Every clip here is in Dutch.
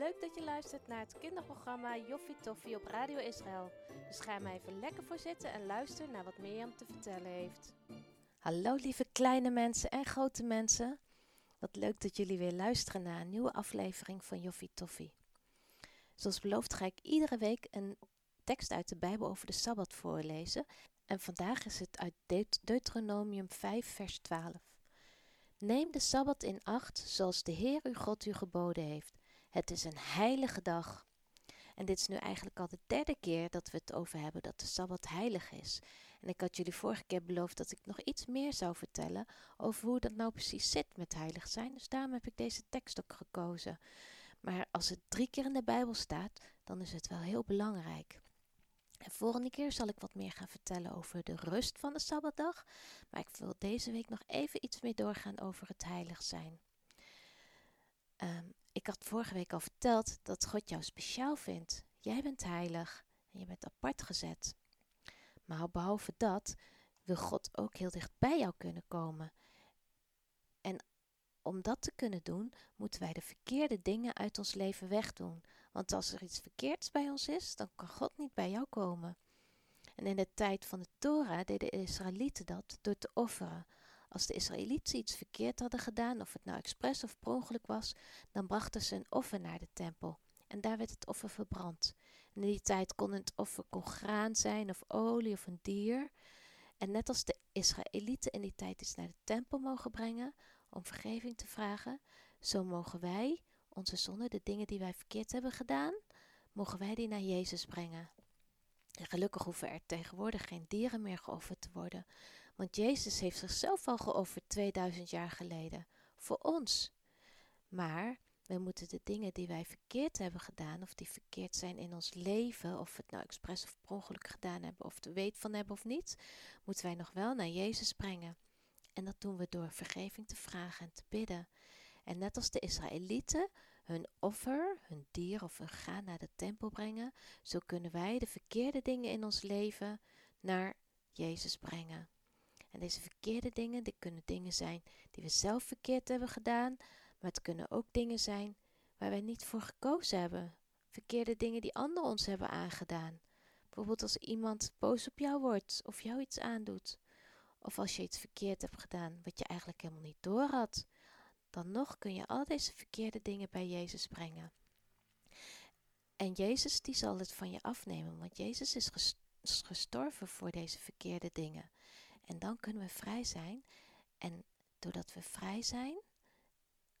Leuk dat je luistert naar het kinderprogramma Joffie Toffie op Radio Israël. Dus ga maar even lekker voor zitten en luister naar wat Mirjam te vertellen heeft. Hallo lieve kleine mensen en grote mensen. Wat leuk dat jullie weer luisteren naar een nieuwe aflevering van Joffie Toffie. Zoals beloofd ga ik iedere week een tekst uit de Bijbel over de Sabbat voorlezen. En vandaag is het uit Deuteronomium 5 vers 12. Neem de Sabbat in acht zoals de Heer uw God u geboden heeft. Het is een heilige dag. En dit is nu eigenlijk al de derde keer dat we het over hebben dat de Sabbat heilig is. En ik had jullie vorige keer beloofd dat ik nog iets meer zou vertellen over hoe dat nou precies zit met heilig zijn. Dus daarom heb ik deze tekst ook gekozen. Maar als het drie keer in de Bijbel staat, dan is het wel heel belangrijk. En volgende keer zal ik wat meer gaan vertellen over de rust van de Sabbatdag. Maar ik wil deze week nog even iets meer doorgaan over het heilig zijn. Um, ik had vorige week al verteld dat God jou speciaal vindt. Jij bent heilig en je bent apart gezet. Maar behalve dat wil God ook heel dicht bij jou kunnen komen. En om dat te kunnen doen, moeten wij de verkeerde dingen uit ons leven wegdoen. Want als er iets verkeerds bij ons is, dan kan God niet bij jou komen. En in de tijd van de Torah deden de Israëlieten dat door te offeren. Als de Israëlieten iets verkeerd hadden gedaan, of het nou expres of per ongeluk was, dan brachten ze een offer naar de tempel. En daar werd het offer verbrand. in die tijd kon het offer kon graan zijn, of olie, of een dier. En net als de Israëlieten in die tijd iets naar de tempel mogen brengen om vergeving te vragen, zo mogen wij onze zonde, de dingen die wij verkeerd hebben gedaan, mogen wij die naar Jezus brengen. En gelukkig hoeven er tegenwoordig geen dieren meer geofferd te worden, want Jezus heeft zichzelf al geofferd 2000 jaar geleden, voor ons. Maar we moeten de dingen die wij verkeerd hebben gedaan, of die verkeerd zijn in ons leven, of het nou expres of per ongeluk gedaan hebben, of er weet van hebben of niet, moeten wij nog wel naar Jezus brengen. En dat doen we door vergeving te vragen en te bidden. En net als de Israëlieten hun offer, hun dier of hun gaan naar de tempel brengen, zo kunnen wij de verkeerde dingen in ons leven naar Jezus brengen. En deze verkeerde dingen, dit kunnen dingen zijn die we zelf verkeerd hebben gedaan, maar het kunnen ook dingen zijn waar wij niet voor gekozen hebben. Verkeerde dingen die anderen ons hebben aangedaan. Bijvoorbeeld als iemand boos op jou wordt of jou iets aandoet. Of als je iets verkeerd hebt gedaan wat je eigenlijk helemaal niet door had. Dan nog kun je al deze verkeerde dingen bij Jezus brengen. En Jezus die zal het van je afnemen, want Jezus is gestorven voor deze verkeerde dingen. En dan kunnen we vrij zijn. En doordat we vrij zijn,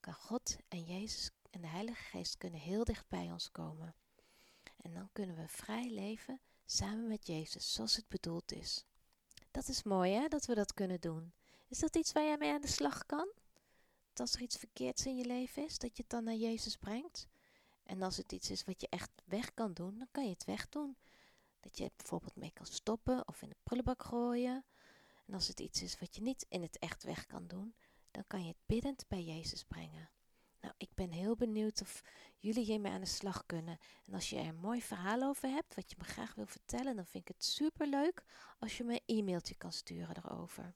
kan God en Jezus en de Heilige Geest kunnen heel dicht bij ons komen. En dan kunnen we vrij leven samen met Jezus, zoals het bedoeld is. Dat is mooi hè, dat we dat kunnen doen. Is dat iets waar jij mee aan de slag kan? Dat als er iets verkeerds in je leven is, dat je het dan naar Jezus brengt? En als het iets is wat je echt weg kan doen, dan kan je het wegdoen. Dat je bijvoorbeeld mee kan stoppen of in de prullenbak gooien. En als het iets is wat je niet in het echt weg kan doen, dan kan je het biddend bij Jezus brengen. Nou, ik ben heel benieuwd of jullie hiermee aan de slag kunnen. En als je er een mooi verhaal over hebt, wat je me graag wil vertellen, dan vind ik het super leuk als je me een e-mailtje kan sturen erover.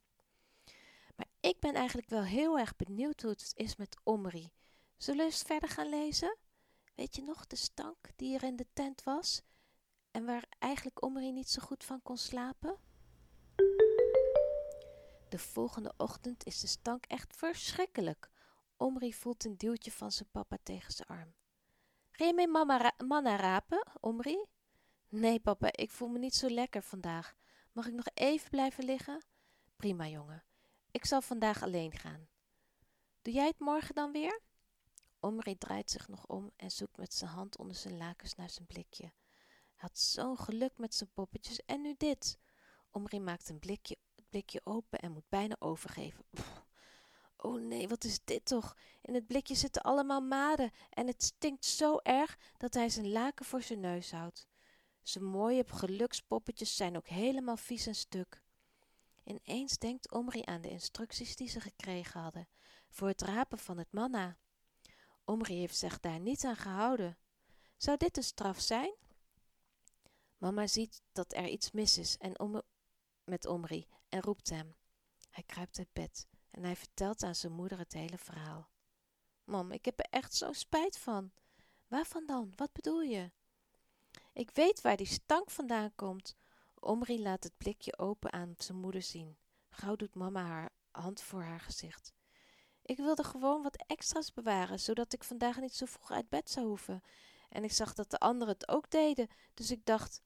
Maar ik ben eigenlijk wel heel erg benieuwd hoe het is met Omri. Zullen we eens verder gaan lezen? Weet je nog de stank die er in de tent was en waar eigenlijk Omri niet zo goed van kon slapen? De volgende ochtend is de stank echt verschrikkelijk. Omri voelt een duwtje van zijn papa tegen zijn arm. Ga je mee mama manna rapen, Omri? Nee, papa, ik voel me niet zo lekker vandaag. Mag ik nog even blijven liggen? Prima, jongen. Ik zal vandaag alleen gaan. Doe jij het morgen dan weer? Omri draait zich nog om en zoekt met zijn hand onder zijn lakens naar zijn blikje. Hij had zo'n geluk met zijn poppetjes en nu dit. Omri maakt een blikje blikje open en moet bijna overgeven. Oh nee, wat is dit toch? In het blikje zitten allemaal maden en het stinkt zo erg dat hij zijn laken voor zijn neus houdt. Zijn mooie gelukspoppetjes zijn ook helemaal vies en stuk. Ineens denkt Omri aan de instructies die ze gekregen hadden voor het rapen van het manna. Omri heeft zich daar niet aan gehouden. Zou dit de straf zijn? Mama ziet dat er iets mis is en met Omri en roept hem. Hij kruipt uit bed en hij vertelt aan zijn moeder het hele verhaal. Mam, ik heb er echt zo spijt van. Waarvan dan? Wat bedoel je? Ik weet waar die stank vandaan komt. Omri laat het blikje open aan zijn moeder zien. Gauw doet mama haar hand voor haar gezicht. Ik wilde gewoon wat extra's bewaren, zodat ik vandaag niet zo vroeg uit bed zou hoeven. En ik zag dat de anderen het ook deden, dus ik dacht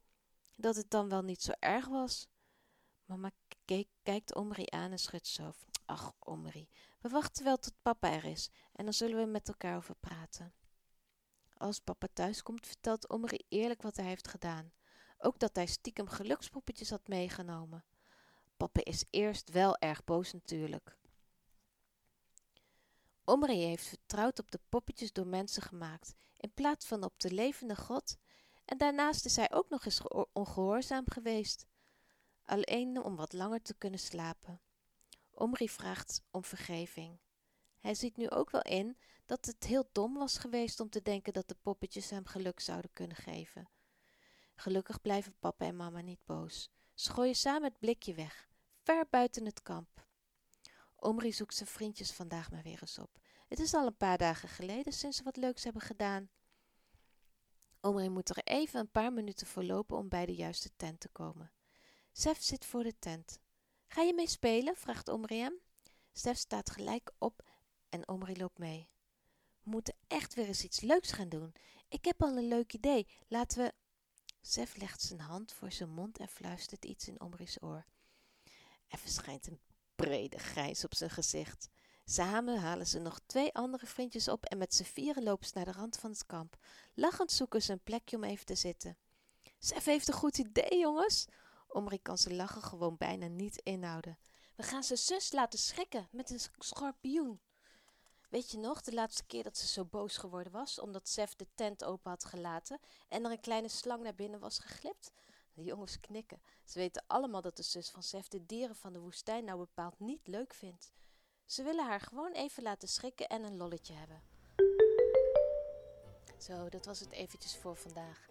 dat het dan wel niet zo erg was. Mama kijkt Omri aan en schudt zo. Ach, Omri, we wachten wel tot papa er is en dan zullen we met elkaar over praten. Als papa thuis komt, vertelt Omri eerlijk wat hij heeft gedaan. Ook dat hij stiekem gelukspoppetjes had meegenomen. Papa is eerst wel erg boos natuurlijk. Omri heeft vertrouwd op de poppetjes door mensen gemaakt, in plaats van op de levende God. En daarnaast is hij ook nog eens ongehoorzaam geweest. Alleen om wat langer te kunnen slapen. Omri vraagt om vergeving. Hij ziet nu ook wel in dat het heel dom was geweest om te denken dat de poppetjes hem geluk zouden kunnen geven. Gelukkig blijven papa en mama niet boos. Ze gooien samen het blikje weg, ver buiten het kamp. Omri zoekt zijn vriendjes vandaag maar weer eens op. Het is al een paar dagen geleden sinds ze wat leuks hebben gedaan. Omri moet er even een paar minuten voor lopen om bij de juiste tent te komen. Sef zit voor de tent. Ga je mee spelen? vraagt Omri hem. Stef staat gelijk op en Omri loopt mee. We moeten echt weer eens iets leuks gaan doen. Ik heb al een leuk idee. Laten we. Sef legt zijn hand voor zijn mond en fluistert iets in Omri's oor. Er verschijnt een brede grijns op zijn gezicht. Samen halen ze nog twee andere vriendjes op en met z'n vieren lopen ze naar de rand van het kamp. Lachend zoeken ze een plekje om even te zitten. Sef heeft een goed idee, jongens. Omri kan zijn lachen gewoon bijna niet inhouden. We gaan zijn zus laten schrikken met een schorpioen. Weet je nog, de laatste keer dat ze zo boos geworden was, omdat Sef de tent open had gelaten en er een kleine slang naar binnen was geglipt? De jongens knikken. Ze weten allemaal dat de zus van Sef de dieren van de woestijn nou bepaald niet leuk vindt. Ze willen haar gewoon even laten schrikken en een lolletje hebben. Zo, dat was het eventjes voor vandaag.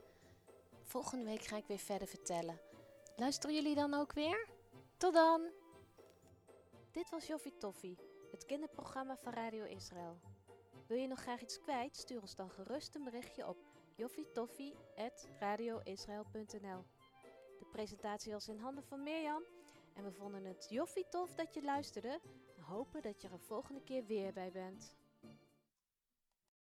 Volgende week ga ik weer verder vertellen. Luisteren jullie dan ook weer? Tot dan! Dit was Joffie Toffie, het kinderprogramma van Radio Israël. Wil je nog graag iets kwijt? Stuur ons dan gerust een berichtje op joffietoffie.radioisrael.nl De presentatie was in handen van Mirjam en we vonden het joffie tof dat je luisterde en hopen dat je er volgende keer weer bij bent.